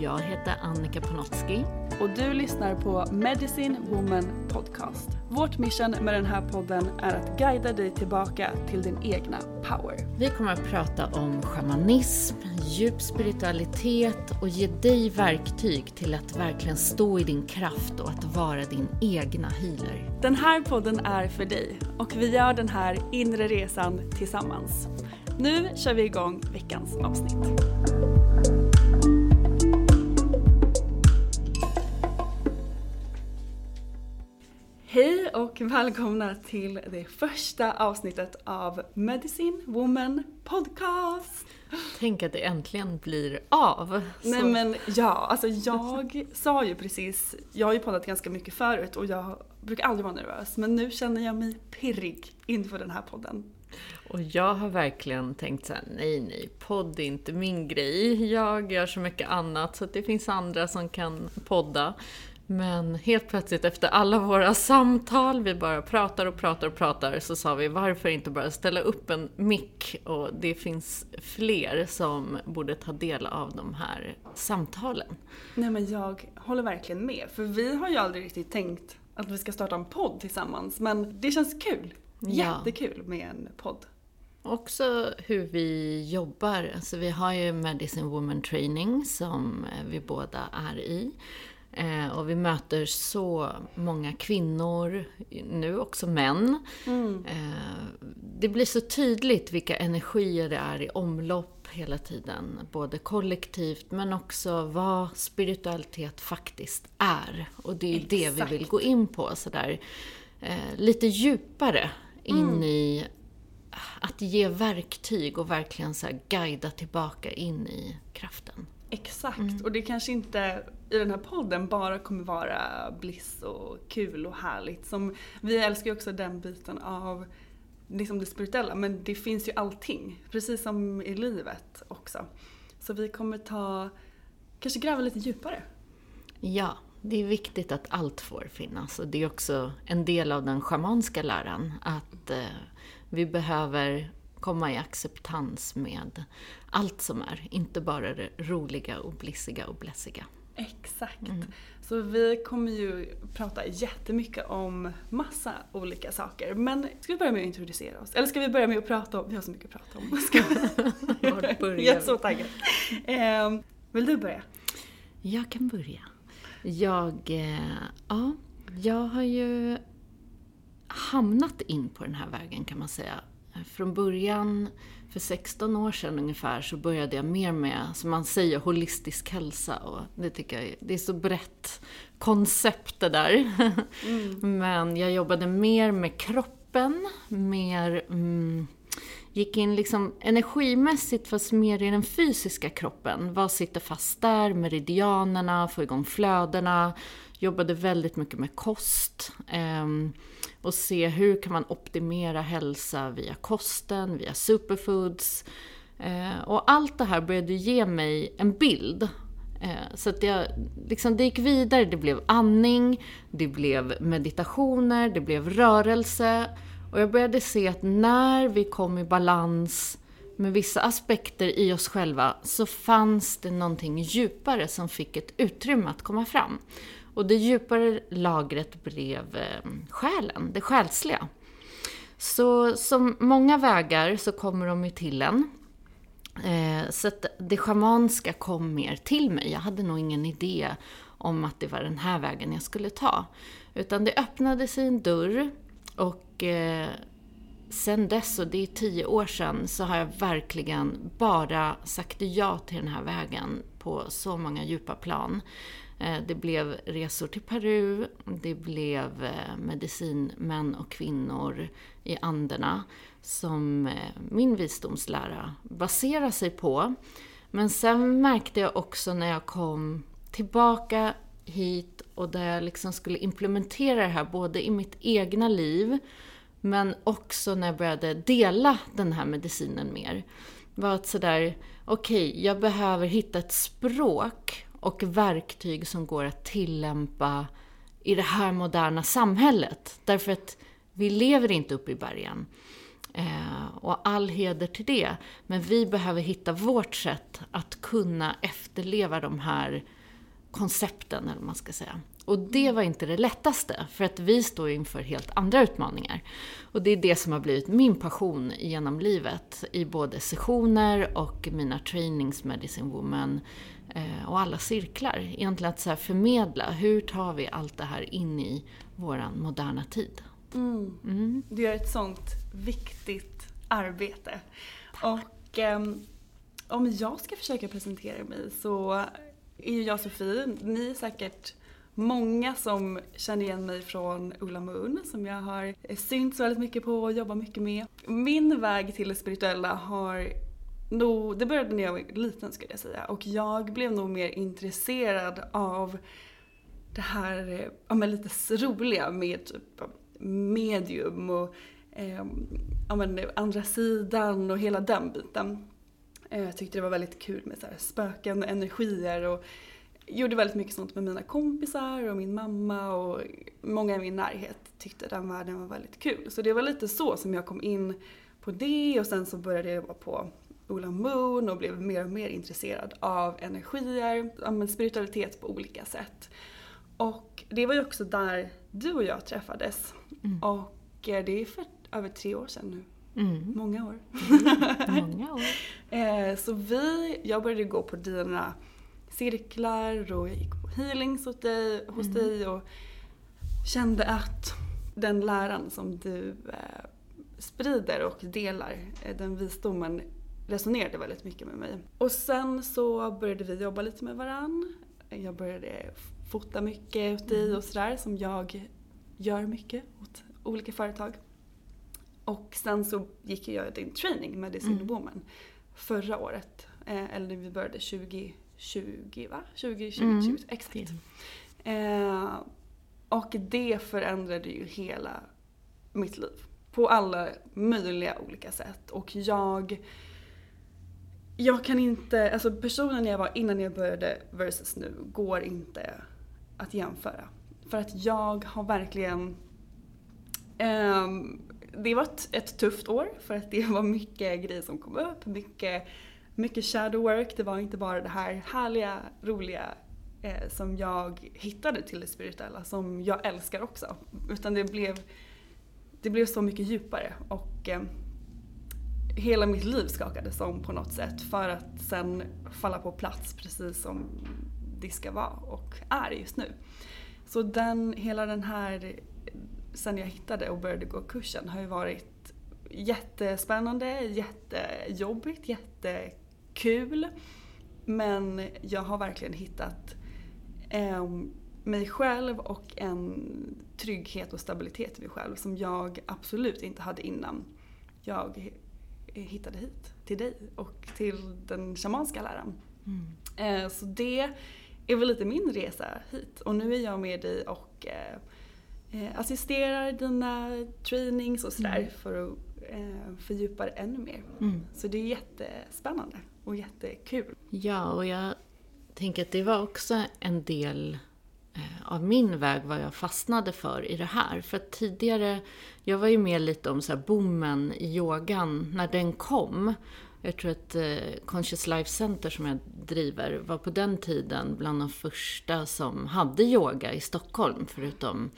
Jag heter Annika Panotski. och du lyssnar på Medicine Woman Podcast. Vårt mission med den här podden är att guida dig tillbaka till din egna power. Vi kommer att prata om shamanism, djup spiritualitet och ge dig verktyg till att verkligen stå i din kraft och att vara din egna healer. Den här podden är för dig och vi gör den här inre resan tillsammans. Nu kör vi igång veckans avsnitt. Och välkomna till det första avsnittet av Medicine Woman Podcast. Tänk att det äntligen blir av. Nej Så- men ja, alltså jag sa ju precis, jag har ju poddat ganska mycket förut och jag brukar aldrig vara nervös men nu känner jag mig pirrig inför den här podden. Och jag har verkligen tänkt så här: nej nej, podd är inte min grej. Jag gör så mycket annat så att det finns andra som kan podda. Men helt plötsligt efter alla våra samtal, vi bara pratar och pratar och pratar, så sa vi varför inte bara ställa upp en mick och det finns fler som borde ta del av de här samtalen. Nej men jag håller verkligen med för vi har ju aldrig riktigt tänkt att vi ska starta en podd tillsammans men det känns kul. Jättekul med en podd. Också hur vi jobbar. Alltså vi har ju Medicine Woman Training som vi båda är i. Eh, och vi möter så många kvinnor, nu också män. Eh, det blir så tydligt vilka energier det är i omlopp hela tiden. Både kollektivt men också vad spiritualitet faktiskt är. Och det är ju det vi vill gå in på sådär eh, lite djupare in i att ge verktyg och verkligen så guida tillbaka in i kraften. Exakt, och det kanske inte i den här podden bara kommer vara bliss och kul och härligt. Som, vi älskar ju också den biten av liksom det spirituella men det finns ju allting, precis som i livet också. Så vi kommer ta, kanske gräva lite djupare. Ja, det är viktigt att allt får finnas och det är också en del av den schamanska läran att eh, vi behöver komma i acceptans med allt som är, inte bara det roliga och blissiga och blässiga. Exakt. Så vi kommer ju prata jättemycket om massa olika saker. Men ska vi börja med att introducera oss? Eller ska vi börja med att prata om, vi har så mycket att prata om. Ska vi? Var börjar Jag är så taggad. Ehm, vill du börja? Jag kan börja. Jag, eh, ja, jag har ju hamnat in på den här vägen kan man säga. Från början, för 16 år sedan ungefär, så började jag mer med, som man säger, holistisk hälsa. Och det tycker jag det är så brett koncept det där. Men jag jobbade mer med kroppen, mer mm, gick in liksom energimässigt fast mer i den fysiska kroppen. Vad sitter fast där? Meridianerna, få igång flödena. Jobbade väldigt mycket med kost. ehm, och se hur kan man optimera hälsa via kosten, via superfoods. Eh, och allt det här började ge mig en bild. Eh, så att jag, liksom, det gick vidare. Det blev andning, det blev meditationer, det blev rörelse. Och jag började se att när vi kom i balans med vissa aspekter i oss själva så fanns det någonting djupare som fick ett utrymme att komma fram. Och det djupare lagret blev eh, själen, det själsliga. Så som många vägar så kommer de ju till en. Eh, så att det schamanska kom mer till mig. Jag hade nog ingen idé om att det var den här vägen jag skulle ta. Utan det öppnade sig en dörr och eh, sen dess, och det är tio år sedan, så har jag verkligen bara sagt ja till den här vägen på så många djupa plan. Eh, det blev resor till Peru, det blev eh, medicinmän och kvinnor i Anderna som eh, min visdomslära baserar sig på. Men sen märkte jag också när jag kom tillbaka hit och där jag liksom skulle implementera det här både i mitt egna liv men också när jag började dela den här medicinen mer. Var att sådär, okej, okay, jag behöver hitta ett språk och verktyg som går att tillämpa i det här moderna samhället. Därför att vi lever inte uppe i bergen. Eh, och all heder till det. Men vi behöver hitta vårt sätt att kunna efterleva de här koncepten, eller vad man ska säga. Och det var inte det lättaste, för att vi står inför helt andra utmaningar. Och det är det som har blivit min passion genom livet, i både sessioner och mina trainings Medicine Woman eh, och alla cirklar. Egentligen att så förmedla, hur tar vi allt det här in i våran moderna tid? Mm. Mm. Du gör ett sånt viktigt arbete. Och um, om jag ska försöka presentera mig så är ju jag Sofie. Ni är säkert många som känner igen mig från Ulla Moon som jag har synts väldigt mycket på och jobbar mycket med. Min väg till det spirituella har nog, det började när jag var liten skulle jag säga och jag blev nog mer intresserad av det här eh, ja, men lite roliga med typ medium och eh, ja, men andra sidan och hela den biten. Eh, jag tyckte det var väldigt kul med så här spöken och energier och gjorde väldigt mycket sånt med mina kompisar och min mamma och många i min närhet tyckte den världen var väldigt kul. Så det var lite så som jag kom in på det och sen så började jag jobba på Ola Moon och blev mer och mer intresserad av energier, spiritualitet på olika sätt. Och det var ju också där du och jag träffades. Mm. Och eh, det är för över tre år sedan nu. Mm. Många år. Mm. Många år. Eh, så vi, jag började gå på dina cirklar och jag gick på healings hos dig, hos mm. dig och kände att den läran som du eh, sprider och delar, den visdomen resonerade väldigt mycket med mig. Och sen så började vi jobba lite med varann. Jag började fota mycket åt dig mm. och sådär som jag gör mycket åt olika företag. Och sen så gick jag din training med Design mm. Woman förra året. Eh, eller vi började 2020 va? 2020, mm. 20, exakt. Eh, och det förändrade ju hela mitt liv. På alla möjliga olika sätt. Och jag jag kan inte, alltså personen jag var innan jag började versus nu går inte att jämföra. För att jag har verkligen um, det var ett, ett, tufft år för att det var mycket grejer som kom upp, mycket, mycket shadow work. Det var inte bara det här härliga, roliga eh, som jag hittade till det spirituella som jag älskar också. Utan det blev, det blev så mycket djupare och eh, hela mitt liv skakades om på något sätt för att sen falla på plats precis som det ska vara och är just nu. Så den, hela den här, sen jag hittade och började gå kursen har ju varit jättespännande, jättejobbigt, jättekul. Men jag har verkligen hittat eh, mig själv och en trygghet och stabilitet i mig själv som jag absolut inte hade innan jag hittade hit till dig och till den shamanska läran. Mm. Eh, så det är väl lite min resa hit och nu är jag med dig och eh, eh, assisterar dina trainings och sådär mm. för att eh, fördjupa det ännu mer. Mm. Så det är jättespännande och jättekul. Ja, och jag tänker att det var också en del eh, Eh, av min väg vad jag fastnade för i det här. För tidigare, jag var ju med lite om så här boomen i yogan när den kom. Jag tror att eh, Conscious Life Center som jag driver var på den tiden bland de första som hade yoga i Stockholm, förutom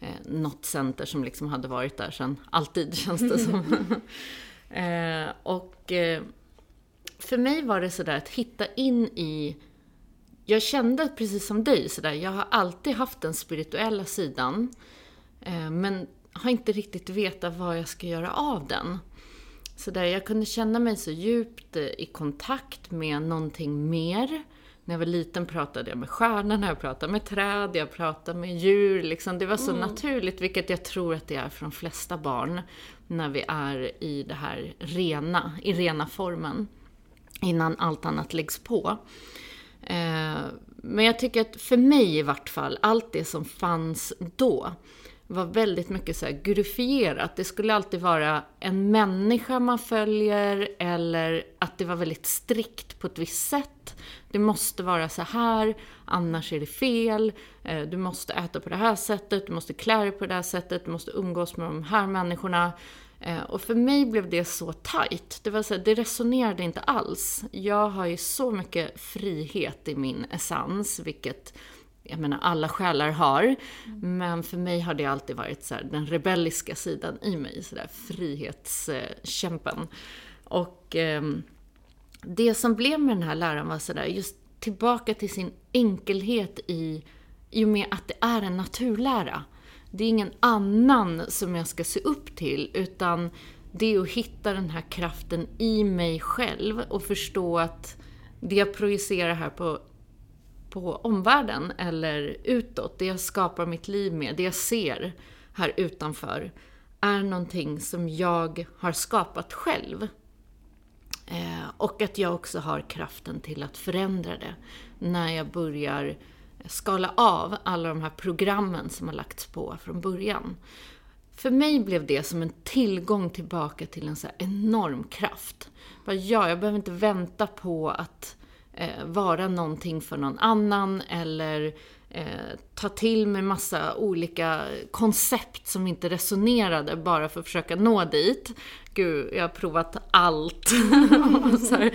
eh, något center som liksom hade varit där sedan alltid, känns det som. eh, och eh, för mig var det sådär att hitta in i jag kände precis som dig, sådär, jag har alltid haft den spirituella sidan, eh, men har inte riktigt vetat vad jag ska göra av den. Så där jag kunde känna mig så djupt i kontakt med någonting mer. När jag var liten pratade jag med stjärnorna, jag pratade med träd, jag pratade med djur. Liksom. Det var så mm. naturligt, vilket jag tror att det är för de flesta barn, när vi är i det här rena, i rena formen. Innan allt annat läggs på. Eh, men jag tycker att för mig i vart fall, allt det som fanns då, var väldigt mycket så här glorifierat. Det skulle alltid vara en människa man följer eller att det var väldigt strikt på ett visst sätt. Det måste vara så här, annars är det fel. Eh, du måste äta på det här sättet, du måste klä dig på det här sättet, du måste umgås med de här människorna. Eh, och för mig blev det så tight. Det, var så här, det resonerade inte alls. Jag har ju så mycket frihet i min essens, vilket jag menar alla själar har. Men för mig har det alltid varit så här, den rebelliska sidan i mig, så där frihetskämpen. Och eh, det som blev med den här läran var sådär, just tillbaka till sin enkelhet i, i och med att det är en naturlära. Det är ingen annan som jag ska se upp till, utan det är att hitta den här kraften i mig själv och förstå att det jag projicerar här på på omvärlden eller utåt, det jag skapar mitt liv med, det jag ser här utanför, är någonting som jag har skapat själv. Eh, och att jag också har kraften till att förändra det när jag börjar skala av alla de här programmen som har lagts på från början. För mig blev det som en tillgång tillbaka till en så enorm kraft. ja, jag behöver inte vänta på att eh, vara någonting för någon annan eller eh, ta till mig massa olika koncept som inte resonerade bara för att försöka nå dit. Gud, jag har provat allt. så här,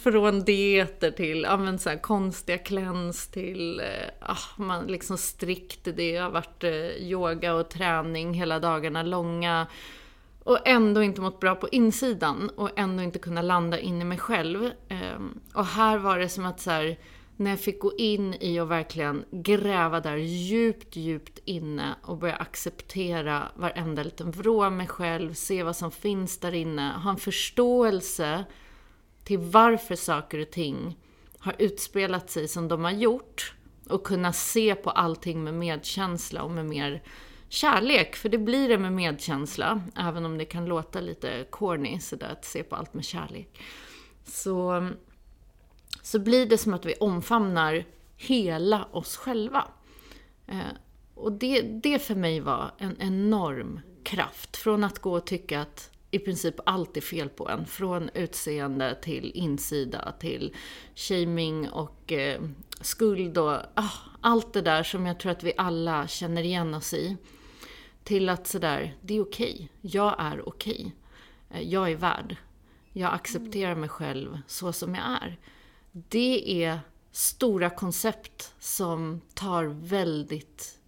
från dieter till ja, men så här, konstiga cleanse till eh, ah, man liksom strikt. Det har varit eh, yoga och träning hela dagarna långa och ändå inte mått bra på insidan och ändå inte kunna landa in i mig själv. Eh, och här var det som att så här, när jag fick gå in i och verkligen gräva där djupt, djupt inne och börja acceptera varenda liten vrå av mig själv, se vad som finns där inne, ha en förståelse till varför saker och ting har utspelat sig som de har gjort och kunna se på allting med medkänsla och med mer kärlek, för det blir det med medkänsla, även om det kan låta lite corny sådär att se på allt med kärlek. Så, så blir det som att vi omfamnar hela oss själva. Eh, och det, det för mig var en enorm kraft. Från att gå och tycka att i princip allt är fel på en. Från utseende till insida till shaming och eh, skuld och ah, allt det där som jag tror att vi alla känner igen oss i. Till att sådär, det är okej. Okay. Jag är okej. Okay. Jag är värd. Jag accepterar mig själv så som jag är. Det är stora koncept som tar väldigt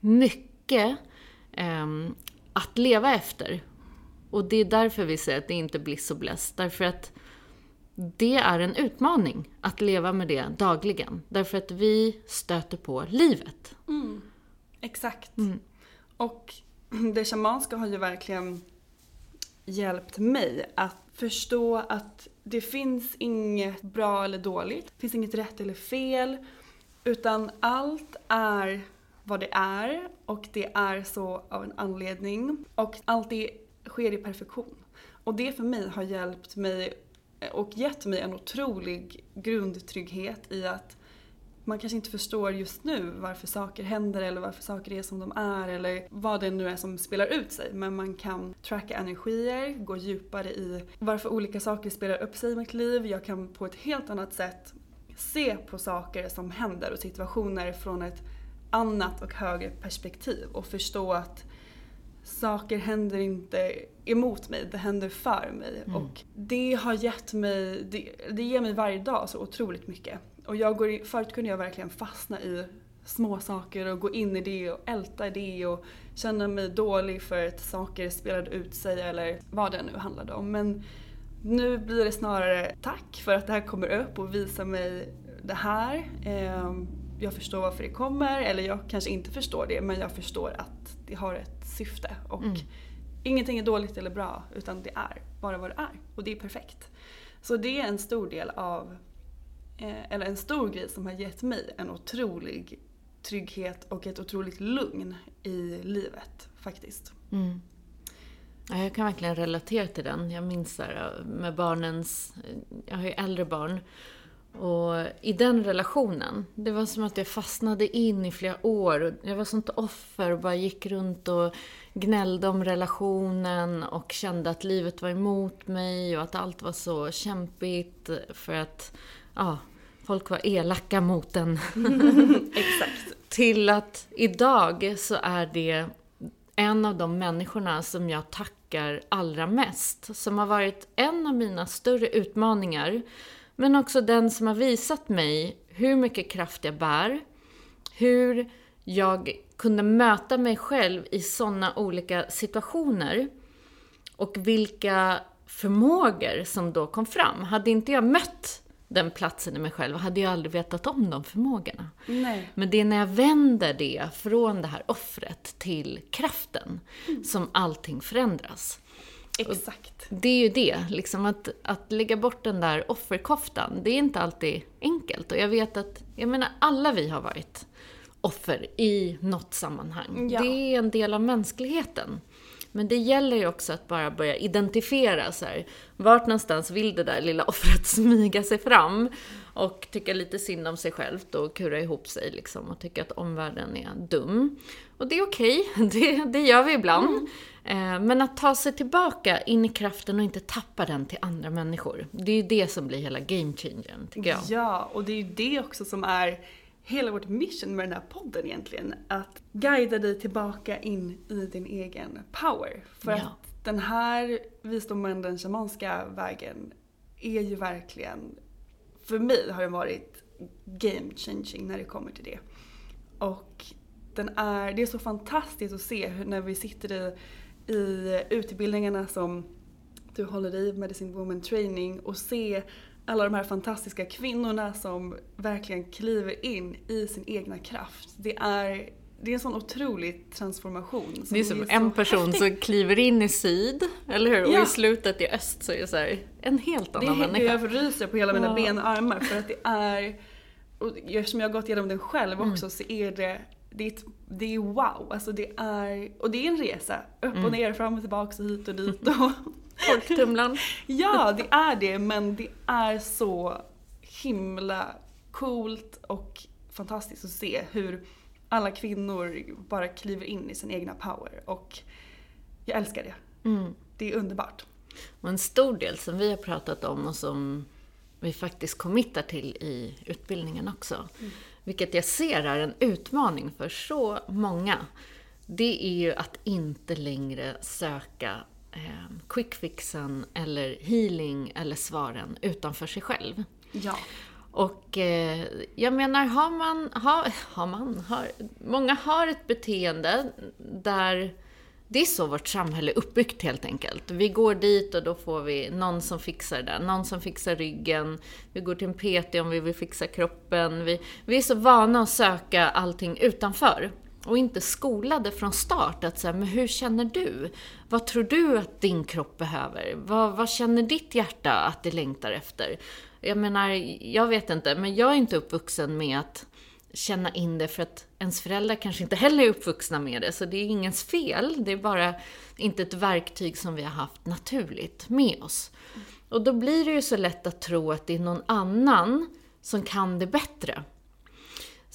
mycket eh, att leva efter. Och det är därför vi säger att det inte är bliss och. Därför att det är en utmaning att leva med det dagligen. Därför att vi stöter på livet. Mm. Exakt. Mm. Och det shamanska har ju verkligen hjälpt mig att förstå att det finns inget bra eller dåligt. Det finns inget rätt eller fel. Utan allt är vad det är och det är så av en anledning. Och allt det sker i perfektion. Och det för mig har hjälpt mig och gett mig en otrolig grundtrygghet i att man kanske inte förstår just nu varför saker händer eller varför saker är som de är eller vad det nu är som spelar ut sig. Men man kan tracka energier, gå djupare i varför olika saker spelar upp sig i mitt liv. Jag kan på ett helt annat sätt se på saker som händer och situationer från ett annat och högre perspektiv och förstå att saker händer inte emot mig, det händer för mig. Mm. Och det har gett mig, det, det ger mig varje dag så otroligt mycket. Och jag går, förut kunde jag verkligen fastna i små saker och gå in i det och älta det och känna mig dålig för att saker spelade ut sig eller vad det nu handlade om. Men nu blir det snarare tack för att det här kommer upp och visar mig det här. Ehm, jag förstår varför det kommer, eller jag kanske inte förstår det men jag förstår att det har ett syfte. Och mm. ingenting är dåligt eller bra utan det är bara vad det är och det är perfekt. Så det är en stor del av, eh, eller en stor grej som har gett mig en otrolig trygghet och ett otroligt lugn i livet faktiskt. Mm. Ja, jag kan verkligen relatera till den. Jag minns där eh, med barnens, eh, jag har ju äldre barn och i den relationen, det var som att jag fastnade in i flera år. Jag var sånt offer och bara gick runt och gnällde om relationen och kände att livet var emot mig och att allt var så kämpigt för att ja, folk var elaka mot en. Exakt. Till att idag så är det en av de människorna som jag tackar allra mest. Som har varit en av mina större utmaningar men också den som har visat mig hur mycket kraft jag bär, hur jag kunde möta mig själv i sådana olika situationer och vilka förmågor som då kom fram. Hade inte jag mött den platsen i mig själv hade jag aldrig vetat om de förmågorna. Nej. Men det är när jag vänder det från det här offret till kraften mm. som allting förändras. Exakt. det är ju det, liksom att, att lägga bort den där offerkoftan, det är inte alltid enkelt. Och jag vet att, jag menar alla vi har varit offer i något sammanhang. Ja. Det är en del av mänskligheten. Men det gäller ju också att bara börja identifiera så här, vart någonstans vill det där lilla offret smyga sig fram och tycka lite synd om sig självt och kura ihop sig liksom och tycka att omvärlden är dum. Och det är okej, okay. det, det gör vi ibland. Mm. Eh, men att ta sig tillbaka in i kraften och inte tappa den till andra människor. Det är ju det som blir hela game changern, tycker jag. Ja, och det är ju det också som är hela vårt mission med den här podden egentligen. Att guida dig tillbaka in i din egen power. För ja. att den här visdomen, den shamanska vägen, är ju verkligen, för mig har den varit game changing när det kommer till det. Och den är, det är så fantastiskt att se hur när vi sitter i, i utbildningarna som du håller i, Medicine Woman Training, och se alla de här fantastiska kvinnorna som verkligen kliver in i sin egna kraft. Det är, det är en sån otrolig transformation. Det är som är en person häftig. som kliver in i syd, eller hur? Ja. Och i slutet i öst så är det så här, en helt annan det, människa. Jag ryser på hela mina ja. ben och armar för att det är, och eftersom jag har gått igenom den själv mm. också mm. så är det det är, det är wow, alltså det är, och det är en resa. Upp och mm. ner, fram och tillbaka hit och dit. Och Folktumlan. ja, det är det, men det är så himla coolt och fantastiskt att se hur alla kvinnor bara kliver in i sin egna power och jag älskar det. Mm. Det är underbart. Och en stor del som vi har pratat om och som vi faktiskt committar till i utbildningen också, mm. vilket jag ser är en utmaning för så många, det är ju att inte längre söka eh, quickfixen eller healing eller svaren utanför sig själv. Ja. Och eh, jag menar, har man, har, har man, har, många har ett beteende där det är så vårt samhälle är uppbyggt helt enkelt. Vi går dit och då får vi någon som fixar det, någon som fixar ryggen. Vi går till en PT om vi vill fixa kroppen. Vi, vi är så vana att söka allting utanför och inte skolade från start att säga, men hur känner du? Vad tror du att din kropp behöver? Vad, vad känner ditt hjärta att det längtar efter? Jag menar, jag vet inte, men jag är inte uppvuxen med att känna in det för att ens föräldrar kanske inte heller är uppvuxna med det, så det är ingens fel. Det är bara inte ett verktyg som vi har haft naturligt med oss. Och då blir det ju så lätt att tro att det är någon annan som kan det bättre.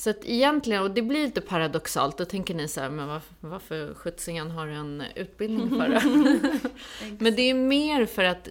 Så att egentligen, och det blir lite paradoxalt, då tänker ni så här, men varför, varför sjuttsingen har en utbildning för det? men det är mer för att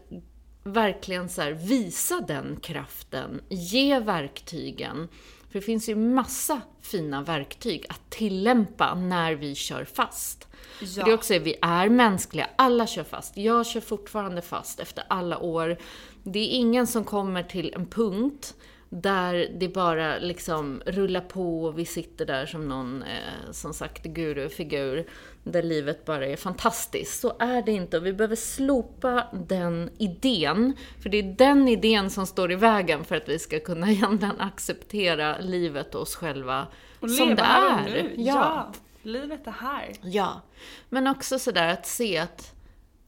verkligen så här, visa den kraften, ge verktygen. För det finns ju massa fina verktyg att tillämpa när vi kör fast. Ja. Det är också, vi är mänskliga, alla kör fast. Jag kör fortfarande fast efter alla år. Det är ingen som kommer till en punkt där det bara liksom rullar på och vi sitter där som någon, eh, som sagt, gurufigur, där livet bara är fantastiskt. Så är det inte och vi behöver slopa den idén, för det är den idén som står i vägen för att vi ska kunna egentligen acceptera livet och oss själva och som det är. Nu. Ja. ja, livet är här. Ja, men också sådär att se att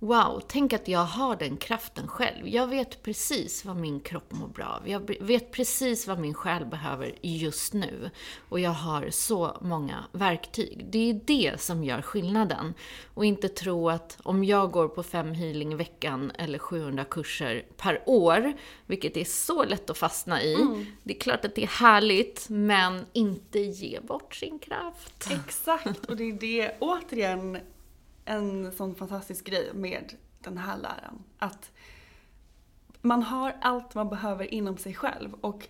Wow, tänk att jag har den kraften själv. Jag vet precis vad min kropp mår bra av. Jag vet precis vad min själ behöver just nu. Och jag har så många verktyg. Det är det som gör skillnaden. Och inte tro att om jag går på fem healing i veckan eller 700 kurser per år, vilket är så lätt att fastna i. Mm. Det är klart att det är härligt, men inte ge bort sin kraft. Exakt, och det är det, återigen, en sån fantastisk grej med den här läran. Att man har allt man behöver inom sig själv. Och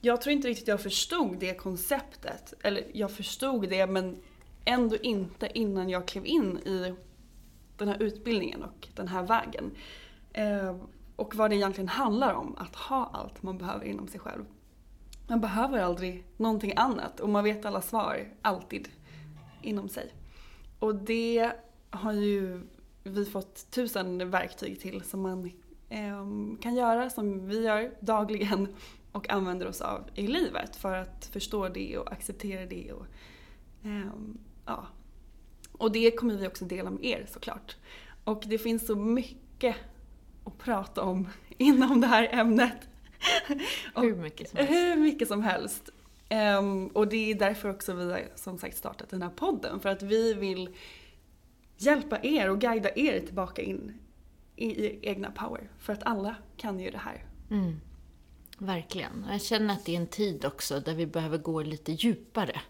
jag tror inte riktigt jag förstod det konceptet. Eller jag förstod det men ändå inte innan jag klev in i den här utbildningen och den här vägen. Eh, och vad det egentligen handlar om, att ha allt man behöver inom sig själv. Man behöver aldrig någonting annat och man vet alla svar, alltid, inom sig. Och det har ju vi fått tusen verktyg till som man eh, kan göra, som vi gör dagligen och använder oss av i livet för att förstå det och acceptera det. Och, eh, ja. och det kommer vi också dela med er såklart. Och det finns så mycket att prata om inom det här ämnet. hur mycket som helst. Hur mycket som helst. Um, och det är därför också vi har som sagt startat den här podden. För att vi vill hjälpa er och guida er tillbaka in i, er egna power. För att alla kan ju det här. Mm. Verkligen. Jag känner att det är en tid också där vi behöver gå lite djupare.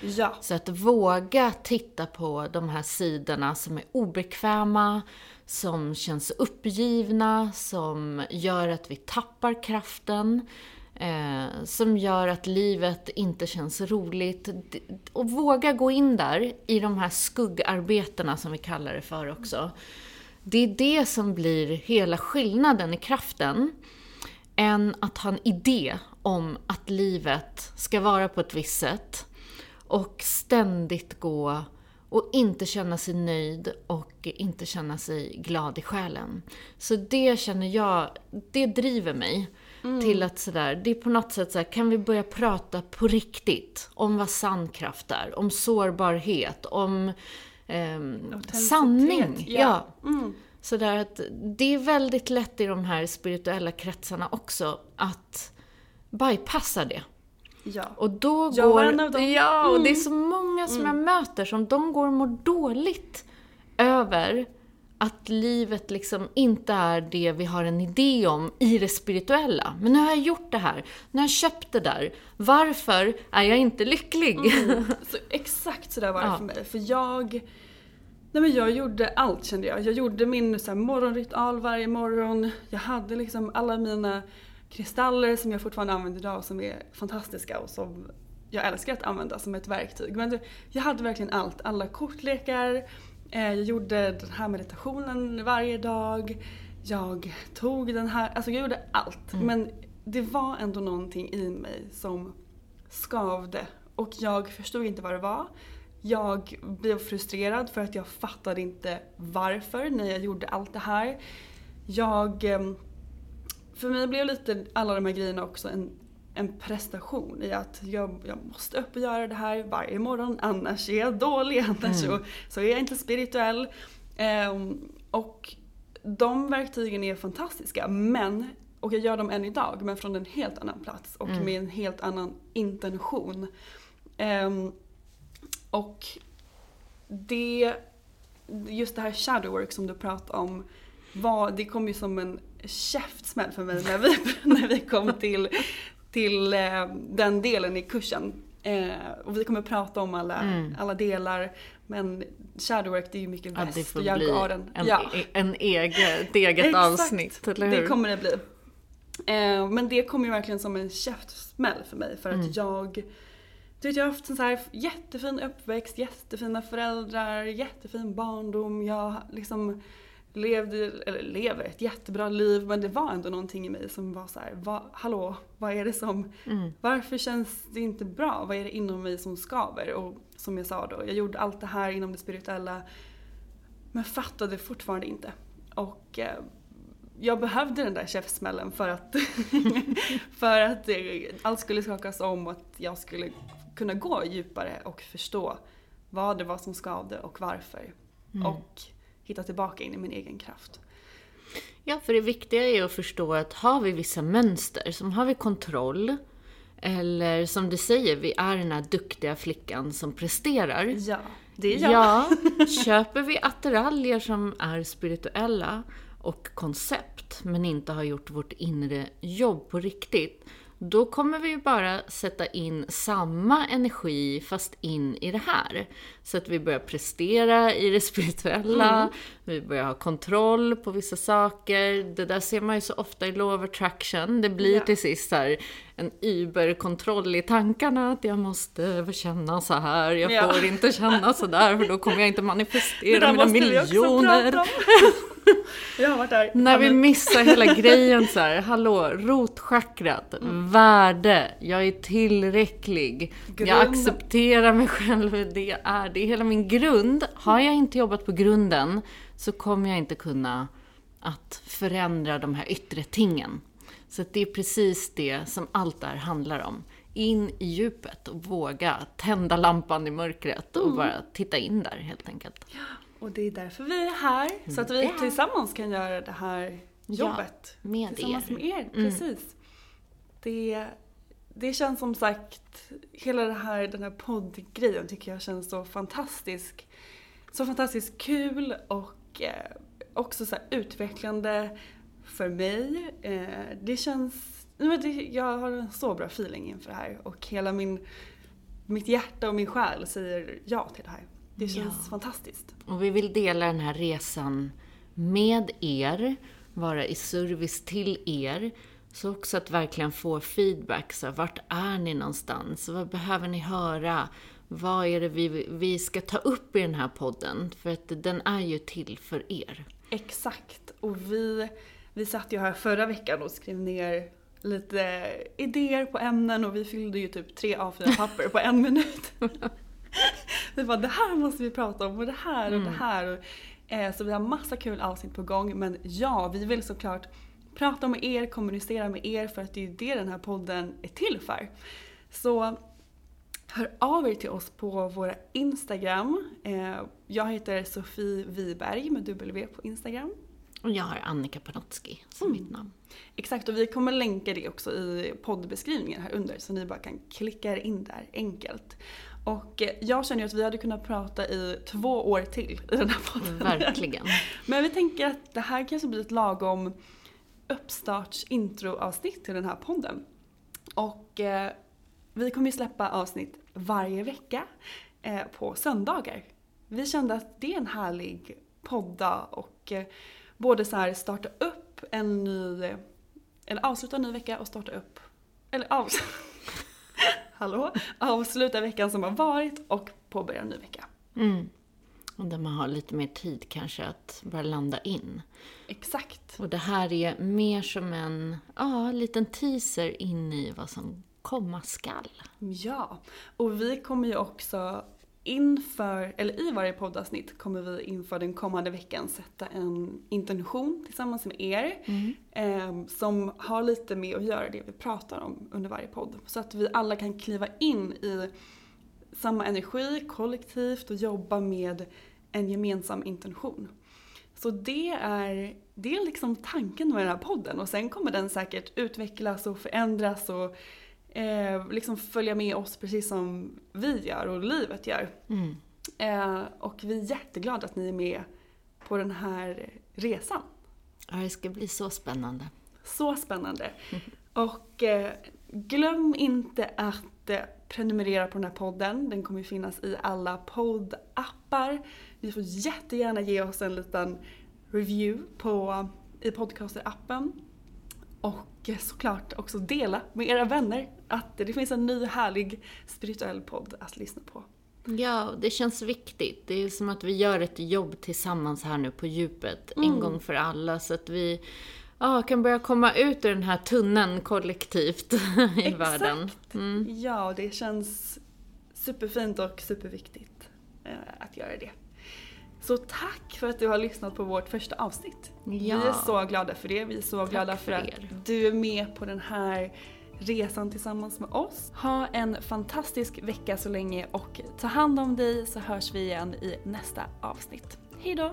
Ja. Så att våga titta på de här sidorna som är obekväma, som känns uppgivna, som gör att vi tappar kraften. Eh, som gör att livet inte känns roligt. Och våga gå in där i de här skuggarbetena som vi kallar det för också. Det är det som blir hela skillnaden i kraften. Än att ha en idé om att livet ska vara på ett visst sätt. Och ständigt gå och inte känna sig nöjd och inte känna sig glad i själen. Så det känner jag, det driver mig. Mm. Till att sådär, det är på något sätt så här, kan vi börja prata på riktigt om vad sann kraft är, om sårbarhet, om eh, sanning. Ja. ja. Mm. Sådär att det är väldigt lätt i de här spirituella kretsarna också att bypassa det. Ja. Och då jag går... En av dem. Ja, och det är mm. så många som mm. jag möter som de går och mår dåligt över att livet liksom inte är det vi har en idé om i det spirituella. Men nu har jag gjort det här, nu har jag köpt det där. Varför är jag inte lycklig? Mm. Så exakt så där var det ja. för mig. För jag, nej men jag gjorde allt kände jag. Jag gjorde min så här, morgonritual varje morgon. Jag hade liksom alla mina kristaller som jag fortfarande använder idag som är fantastiska och som jag älskar att använda som ett verktyg. Men jag hade verkligen allt. Alla kortlekar, jag gjorde den här meditationen varje dag. Jag tog den här, alltså jag gjorde allt. Mm. Men det var ändå någonting i mig som skavde. Och jag förstod inte vad det var. Jag blev frustrerad för att jag fattade inte varför när jag gjorde allt det här. Jag... Ehm, för mig blev lite alla de här grejerna också en en prestation i att jag, jag måste upp och göra det här varje morgon annars är jag dålig, annars mm. så, så är jag inte spirituell. Um, och de verktygen är fantastiska men, och jag gör dem än idag, men från en helt annan plats och mm. med en helt annan intention. Um, och det, just det här shadow work som du pratade om, var, det kom ju som en käftsmäll för mig när vi, när vi kom till, till eh, den delen i kursen. Eh, och vi kommer prata om alla, Mm. alla delar. Men shadowwork det är ju mycket Ja, väst och jag bli och Aron. en, ja. e- en egen, ett eget avsnitt, eller hur? Det kommer det bli. Eh, men det kom ju verkligen som en käftsmäll för mig för att Mm. jag du vet, jag har haft en så här jättefin uppväxt, jättefina föräldrar, jättefin barndom. Jag liksom levde, eller lever ett jättebra liv men det var ändå någonting i mig som var så här, vad, hallå, vad är det som, Mm. varför känns det inte bra? Vad är det inom mig som skaver? Och som jag sa då, jag gjorde allt det här inom det spirituella men fattade fortfarande inte. Och eh, jag behövde den där käftsmällen för att, för att eh, allt skulle skakas om och att jag skulle kunna gå djupare och förstå vad det var som skavde och varför. Och hitta tillbaka in i min egen kraft. Ja, för det viktiga är att förstå att har vi vissa mönster, som har vi kontroll, eller som du säger, vi är den här duktiga flickan som presterar. Ja, det är jag. Ja, köper vi attiraljer som är spirituella och koncept, men inte har gjort vårt inre jobb på riktigt, då kommer vi ju bara sätta in samma energi fast in i det här. Så att vi börjar prestera i det spirituella, vi börjar ha kontroll på vissa saker. Det där ser man ju så ofta i law of attraction. Det blir Ja. till sist här en überkontroll i tankarna, att jag måste känna så här, jag Ja. får inte känna så där för då kommer jag inte manifestera mina miljoner. jag har varit där. När vi Ja, missar hela grejen så här, hallå, rotchakrat, Mm. värde, jag är tillräcklig, Grund. jag accepterar mig själv, det är, det är hela min grund. Har jag inte jobbat på grunden så kommer jag inte kunna att förändra de här yttre tingen. Så det är precis det som allt det här handlar om. In i djupet och våga tända lampan i mörkret Mm. och bara titta in där helt enkelt. Och det är därför vi är här. Så att vi Ja. tillsammans kan göra det här Ja, jobbet. med tillsammans er. med er. Mm. Precis. Det, det känns som sagt, hela det här, den här poddgrejen tycker jag känns så fantastisk. Så fantastiskt kul och eh, också så utvecklande för mig. Eh, det känns, nej, men det, jag har en så bra feeling inför det här och hela min, mitt hjärta och min själ säger ja till det här. Det känns Ja. fantastiskt. Och vi vill dela den här resan med er, vara i service till er. Så också att verkligen få feedback. Så vart är ni någonstans? Vad behöver ni höra? Vad är det vi, vi ska ta upp i den här podden? För att den är ju till för er. Exakt. Och vi, vi satt ju här förra veckan och skrev ner lite idéer på ämnen och vi fyllde ju typ tre A4-papper på en minut. vi bara, det här måste vi prata om och det här och det här. Och, eh, så vi har massa kul avsnitt på gång. Men ja, vi vill såklart prata med er, kommunicera med er för att det är ju det den här podden är till för. Så Hör av er till oss på våra Instagram. Eh, Jag heter Sofie Wiberg med W på Instagram. Och jag har Annika Panotski som Mm. mitt namn. Exakt, och vi kommer länka det också i poddbeskrivningen här under så ni bara kan klicka er in där enkelt. Och eh, jag känner ju att vi hade kunnat prata i två år till i den här podden. Verkligen. Men vi tänker att det här kanske blir ett lagom uppstarts introavsnitt till den här podden. Och eh, vi kommer ju släppa avsnitt varje vecka eh, på söndagar. Vi kände att det är en härlig podda och eh, både så här starta upp en ny, eller avsluta en ny vecka och starta upp, eller av, hallå, avsluta veckan som har varit och påbörja en ny vecka. Mm. Och där man har lite mer tid kanske att bara landa in. Exakt. Och det här är mer som en ja, liten teaser in i vad som komma skall. Ja, och vi kommer ju också inför, eller i varje poddavsnitt kommer vi inför den kommande veckan sätta en intention tillsammans med er. Eh, som har lite med att göra det vi pratar om under varje podd. Så att vi alla kan kliva in i samma energi kollektivt och jobba med en gemensam intention. Så det är, det är liksom tanken med den här podden och sen kommer den säkert utvecklas och förändras och eh, liksom följa med oss precis som vi gör och livet gör. Mm. Eh, och vi är jätteglada att ni är med på den här resan. Ja, det ska bli så spännande. Så spännande. Och eh, glöm inte att eh, prenumerera på den här podden. Den kommer ju finnas i alla poddappar. Ni får jättegärna ge oss en liten review på, i podcaster-appen. Och såklart också dela med era vänner att det finns en ny härlig spirituell podd att lyssna på. Ja, det känns viktigt. Det är som att vi gör ett jobb tillsammans här nu på djupet, Mm. en gång för alla, så att vi ja, kan börja komma ut ur den här tunneln kollektivt i världen. Mm. Ja, det känns superfint och superviktigt eh, att göra det. Så tack för att du har lyssnat på vårt första avsnitt. Vi Ja. är så glada för det. Vi är så glada för, för att er. du är med på den här resan tillsammans med oss. Ha en fantastisk vecka så länge och ta hand om dig så hörs vi igen i nästa avsnitt. Hejdå!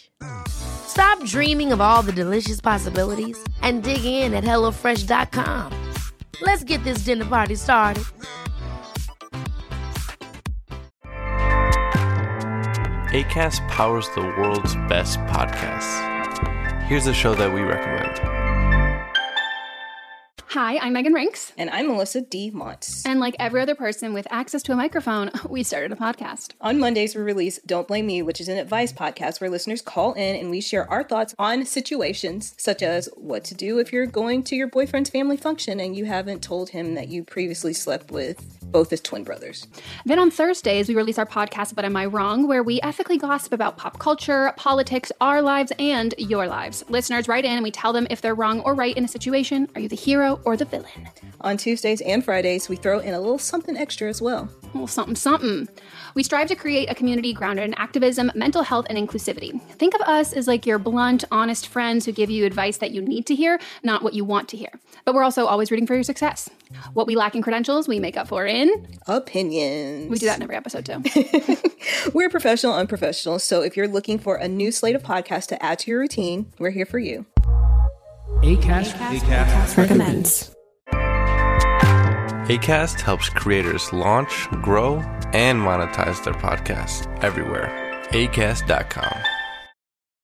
Stop dreaming of all the delicious possibilities and dig in at HelloFresh.com. Let's get this dinner party started. ACAST powers the world's best podcasts. Here's a show that we recommend. Hi, I'm Megan Rinks. And I'm Melissa D. Montz. And like every other person with access to a microphone, we started a podcast. On Mondays, we release Don't Blame Me, which is an advice podcast where listeners call in and we share our thoughts on situations such as what to do if you're going to your boyfriend's family function and you haven't told him that you previously slept with both as twin brothers. Then on Thursdays, we release our podcast, But Am I Wrong? where we ethically gossip about pop culture, politics, our lives, and your lives. Listeners write in and we tell them if they're wrong or right in a situation. Are you the hero or the villain? On Tuesdays and Fridays, we throw in a little something extra as well. Well, something, something. We strive to create a community grounded in activism, mental health, and inclusivity. Think of us as like your blunt, honest friends who give you advice that you need to hear, not what you want to hear. But we're also always rooting for your success. What we lack in credentials, we make up for in. Opinions. We do that in every episode too. We're professional, unprofessional. So if you're looking for a new slate of podcasts to add to your routine, we're here for you. ACAST, ACAST, recommends. ACAST helps creators launch, grow, and monetize their podcasts everywhere. ACAST.com.